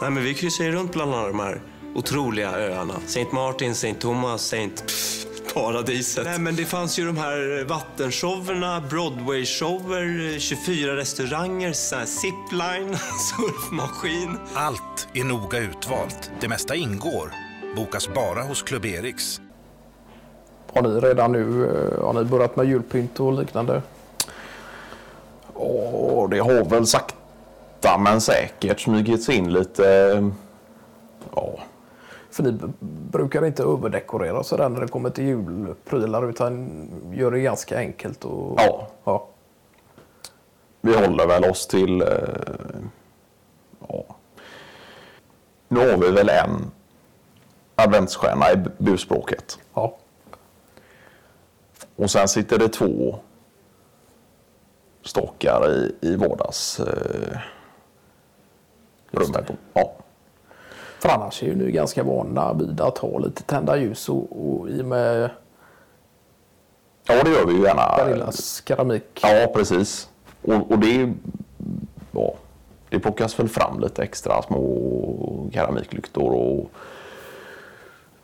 Nej, men vi kryssar ju runt bland alla de här otroliga öarna. Saint Martin, Saint Thomas, Saint... Pff, paradiset. Nej, men det fanns ju de här vattenshowerna, Broadway-shower, 24 restauranger, så här zipline, surfmaskin. Allt är noga utvalt. Det mesta ingår. Bokas bara hos Club Eriks. Har ni redan nu eh, har ni börjat med julpynt och liknande? Och det har väl sakta men säkert smugit sig in lite. Ja, För ni brukar inte överdekorera sådär när det kommer till julprylar utan gör det ganska enkelt. Och, Ja. ja. vi håller väl oss till... eh, Ja. Nu har vi väl en adventsstjärna i busspråket. ja. Och sen sitter det två stakar i, i vardags eh, rummet. Ja. För annars är ju ni ganska vana vid att ha lite tända ljus och, och i och med ja, det gör vi ju gärna. Barillas keramik. Ja, precis. Och, och det, ja, det plockas väl fram lite extra små keramiklyktor och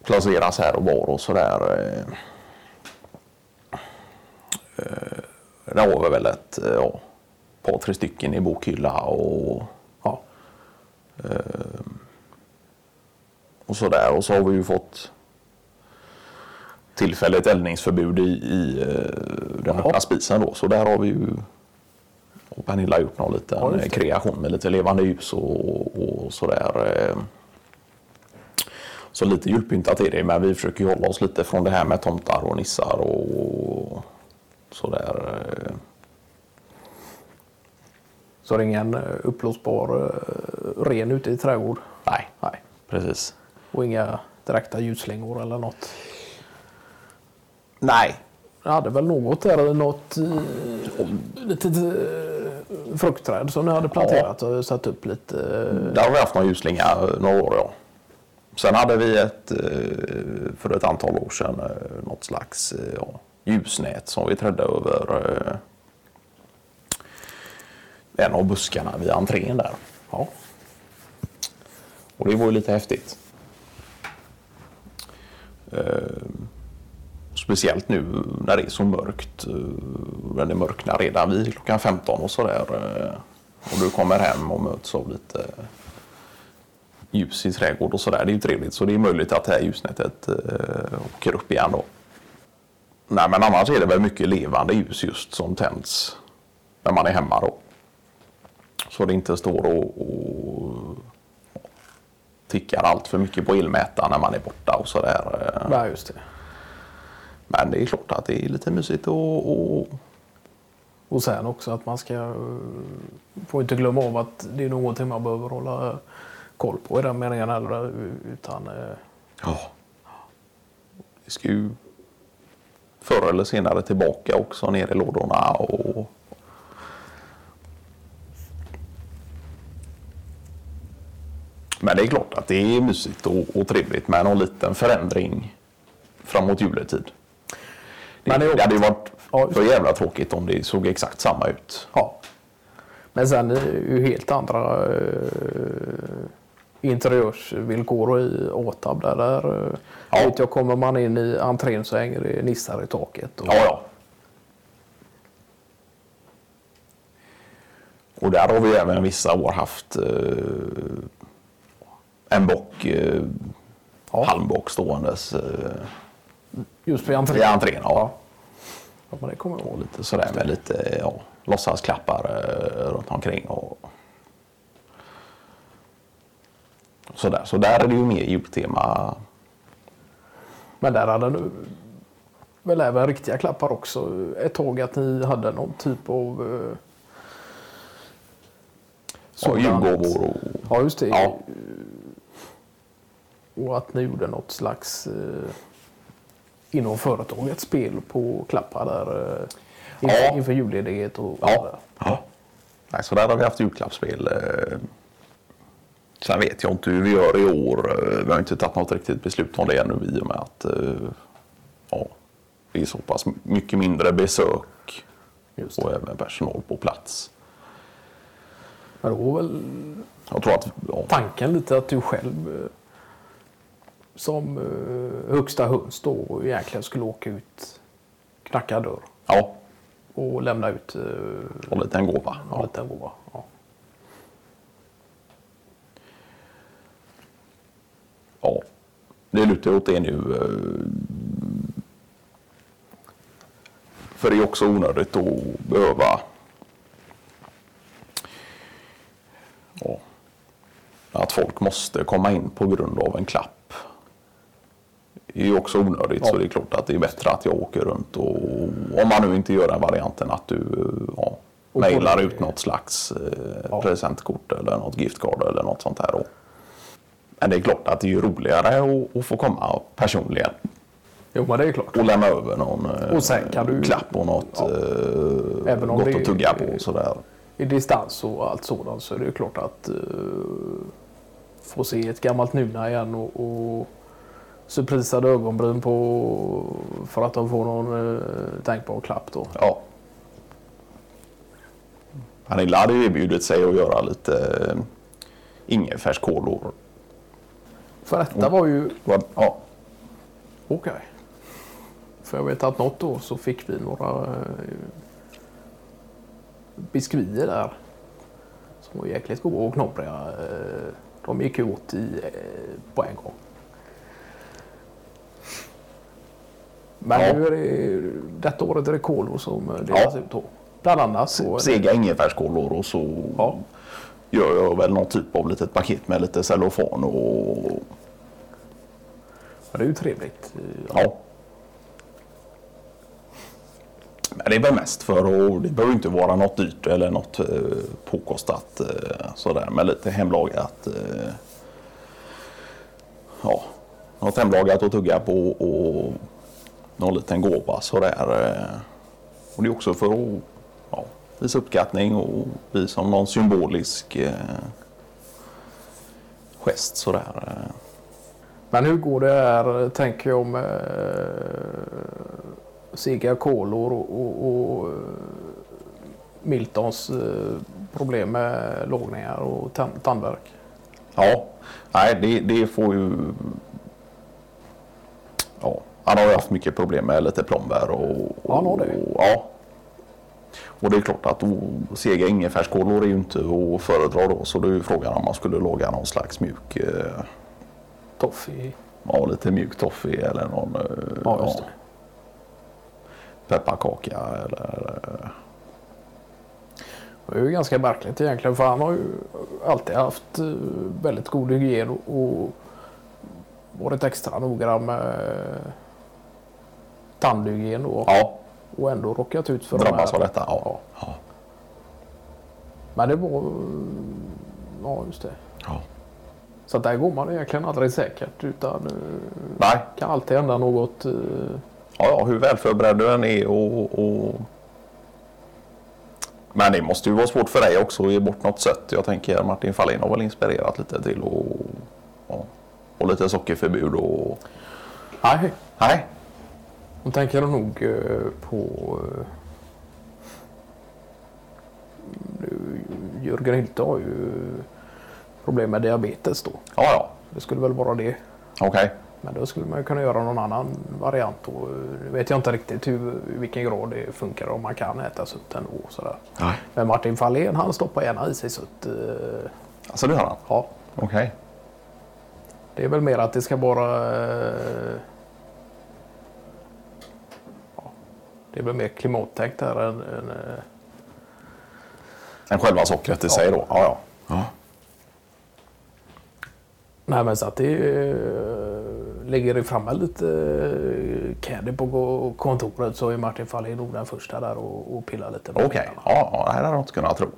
placeras här och var och sådär. Eh, eh, Där har vi väl ett eh, ja, par, tre stycken i bokhylla och, och sådär. Och så har vi ju fått tillfälligt eldningsförbud i, i eh, den öppna spisen då. Så där har vi ju och Pernilla gjort någon liten Ja, kreation med lite levande ljus och, och sådär. eh. Så lite julpyntat är det, men vi försöker hålla oss lite från det här med tomtar och nissar och sådär. eh. Så det är ingen uppblåsbar ren ute i trädgård. Nej, Nej. precis. Och inga direkta ljusslingor eller något. Nej, Jag hade väl något där något eh, litet eh, fruktträd som ni hade planterat och satt upp lite. eh, Där har vi haft någon ljusslinga några år. Ja. Sen hade vi ett, eh, för ett antal år sedan eh, något slags eh, ja, ljusnät som vi trädde över eh, en av buskarna vid entrén där. Ja. Och det var ju lite häftigt. Eh, speciellt nu när det är så mörkt. Eh, när det mörknar redan vid klockan 15 och sådär. Eh, och du kommer hem och möts av lite ljus i trädgård och sådär. Det är ju trevligt. Så det är möjligt att det här ljusnätet åker upp igen då. Nej men annars är det väl mycket levande ljus just som tänds när man är hemma då. Så det inte står och, och tickar allt för mycket på elmätaren när man är borta och sådär. Ja, just det. Men det är klart att det är lite mysigt och, och Och sen också att man ska... eh, Får inte glömma av att det är någonting man behöver hålla koll på i den meningen heller. Utan... eh, ja. Det ska ju förr eller senare tillbaka också ner i lådorna och Men det är klart att det är mysigt och, och trevligt med någon liten förändring framåt juletid. Det, Men det det hade ju varit Ja, för jävla tråkigt om det såg exakt samma ut. Ja. Men sen är det ju helt andra eh, interiörsvillkor i Åtab. Där, där eh, Ja. vet jag, kommer man in i entrén så hänger det nissar i taket. Och, Ja, ja. Och där har vi även vissa år haft eh, en bock, eh, Ja. halmbock ståendes eh, Just vid entrén. i entrén. Ja. Ja, men det kommer jag ihåg. Lite sådär med lite ja, låtsasklappar eh, runt omkring. Och, sådär. Så där är det ju mer jultema. Men där hade du väl även riktiga klappar också. Ett tag att ni hade någon typ av... Eh, sådant. julgåvor och Ja, just det. Ja. Och att ni gjorde något slags eh, inom företaget spel på klappar där eh, inför, Ja. inför julledighet och Ja. ja. Nej, så där har vi haft julklappsspel. eh. Sen vet jag inte hur vi gör i år. Eh, Vi har inte tagit något riktigt beslut om det ännu i och med att eh, ja, det är så pass mycket mindre besök Just och även personal på plats. Men då var väl Jag tror att... Ja, tanken lite att du själv eh, som eh, högsta höns då egentligen skulle åka ut, knacka dörr ja och lämna ut eh, och lite en gåva. en Ja. liten gåva. Ja. ja. Det lutar åt det nu. eh, För det är också onödigt att behöva ja, att folk måste komma in på grund av en klapp. Är ju också onödigt så det är klart att det är bättre att jag åker runt och om man nu inte gör den varianten att du ja, mejlar ut något slags eh, Ja. presentkort eller något giftcard eller något sånt här. Men det är klart att det är ju roligare att, få komma personligen Jo, men det är klart. och lämna över någon eh, Och sen kan du- klapp och något Ja. eh, Även om gott det- att tugga på. Sådär. I distans och allt sådant så är det ju klart att uh, få se ett gammalt Nuna igen och, och surprisade ögonbryn på för att de får någon uh, tänkbar klapp då. Ja. Pernilla hade ju erbjudit sig att göra lite eh, ingefärskolor. För detta var ju Ja, okej. För jag vet att något år så fick vi några uh, biskvier där. Som var jäkligt goda och knobbriga. Uh, de gick ju åt i, på en gång. Men Ja. nu är det, detta året är det kolor som eh, delas Ja. ut då. Bland annat. Så, sega ingefärskolor och så Ja. gör jag väl någon typ av litet paket med lite cellofan och Ja, det är ju trevligt. ja. Men det är väl mest för att det behöver inte vara något dyrt eller något eh, påkostat eh, sådär med lite hemlagat. Eh, ja, något hemlagat att tugga på och någon liten gåva sådär. Eh, och det är också för att ja, visa uppskattning och bli som någon symbolisk eh, gest sådär. Eh. Men hur går det här, tänker jag, med sega kolor och, och, och eh, Miltons eh, problem med lågningar och tan- tandvärk? Ja, nej det, det får ju... Ja, han har ju haft mycket problem med lite plomber och... Ja, han har det. Och, ja. Och det är klart att och, sega ingefärskolor är ju inte att föredra då. Så då är ju frågan om man skulle laga någon slags mjuk... Eh, Toffee? ja, lite mjuk toffee eller någon... Eh, Ja, just det. Pepparkaka eller... Eh, Det är ju ganska märkligt egentligen för han har ju alltid haft eh, väldigt god hygien och, och varit extra noggrann med tandhygien och, ja, och ändå råkat ut för de drabbas här. av detta. Ja. Ja. Ja. Men det var... Ja, just det. ja. Så där går man egentligen aldrig säkert utan eh, Nej, kan alltid hända något. eh, Ja, ja, hur väl förberedd du än är och, och... Men det måste ju vara svårt för dig också att ge bort något sött. Jag tänker Martin Fahlin har väl inspirerat lite till och, och, och lite sockerförbud och... Nej, Nej, då tänker nog eh, på... eh, Jörgen Hylte har ju problem med diabetes då. ja, ja, Det skulle väl vara det. okej. Men då skulle man kunna göra någon annan variant. då. Nu vet jag inte riktigt hur, i vilken grad det funkar om man kan äta sött ändå. och Sådär. Nej. Men Martin Fahlén han stoppar gärna i sig sött. eh, Alltså det har han? Ja, Okej. Det är väl mer att det ska vara... eh, Ja, det är väl mer klimattänkt här än... än eh, Än själva sockret i sig då? Ja, ja. ja. nej men så att det eh, ligger det framme lite eh, candy på kontoret så är Martin Fahlén nog den första där och, och pillar lite. Okej, ja, ja, det här hade jag inte kunnat tro.